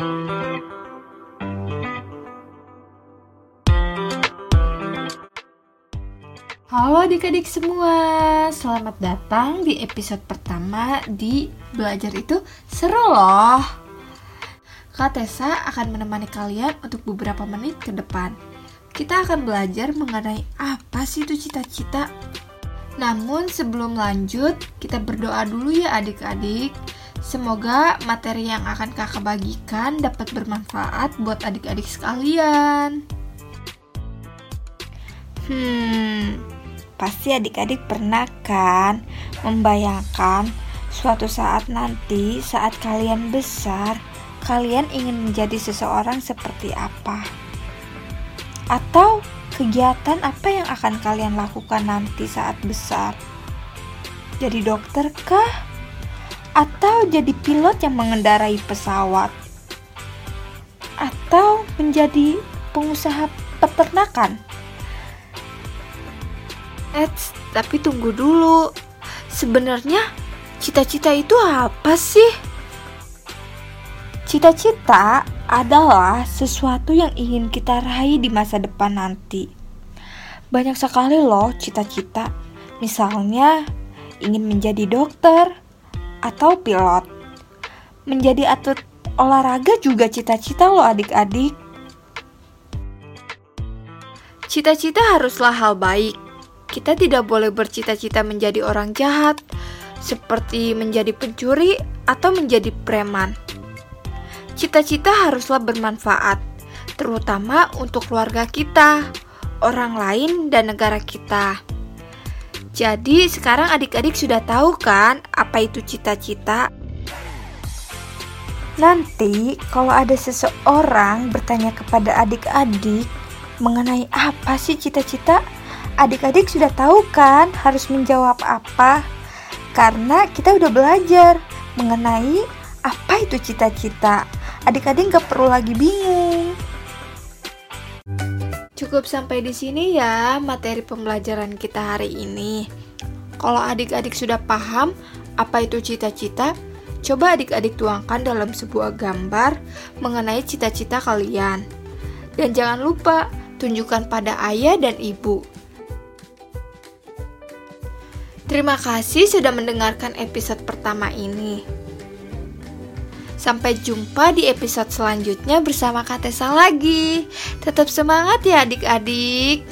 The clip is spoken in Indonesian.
Halo adik-adik semua, selamat datang di episode pertama di Belajar itu seru loh. Kak Tessa akan menemani kalian untuk beberapa menit ke depan. Kita akan belajar mengenai apa sih itu cita-cita. Namun sebelum lanjut, kita berdoa dulu ya adik-adik. Semoga materi yang akan kakak bagikan dapat bermanfaat buat adik-adik sekalian. Hmm, Pasti adik-adik pernah kan membayangkan suatu saat nanti saat kalian besar, kalian ingin menjadi seseorang seperti apa? Atau kegiatan apa yang akan kalian lakukan nanti saat besar? Jadi dokter kah? Atau jadi pilot yang mengendarai pesawat? Atau menjadi pengusaha peternakan? Eits, tapi tunggu dulu. Sebenarnya cita-cita itu apa sih? Cita-cita adalah sesuatu yang ingin kita raih di masa depan nanti. Banyak sekali loh cita-cita. Misalnya ingin menjadi dokter atau pilot. Menjadi atlet olahraga juga cita-cita loh adik-adik. Cita-cita haruslah hal baik, kita tidak boleh bercita-cita menjadi orang jahat, seperti menjadi pencuri atau menjadi preman. Cita-cita haruslah bermanfaat, terutama untuk keluarga kita, orang lain, dan negara kita. Jadi, sekarang adik-adik sudah tahu kan apa itu cita-cita? Nanti, kalau ada seseorang bertanya kepada adik-adik mengenai apa sih cita-cita, adik-adik sudah tahu kan harus menjawab apa? Karena kita udah belajar mengenai apa itu cita-cita. Adik-adik gak perlu lagi bingung. Cukup sampai di sini ya materi pembelajaran kita hari ini. Kalau adik-adik sudah paham apa itu cita-cita, coba adik-adik tuangkan dalam sebuah gambar mengenai cita-cita kalian. Dan jangan lupa tunjukkan pada ayah dan ibu Terima kasih sudah mendengarkan episode pertama ini. Sampai jumpa di episode selanjutnya bersama Katesa lagi. Tetap semangat ya adik-adik.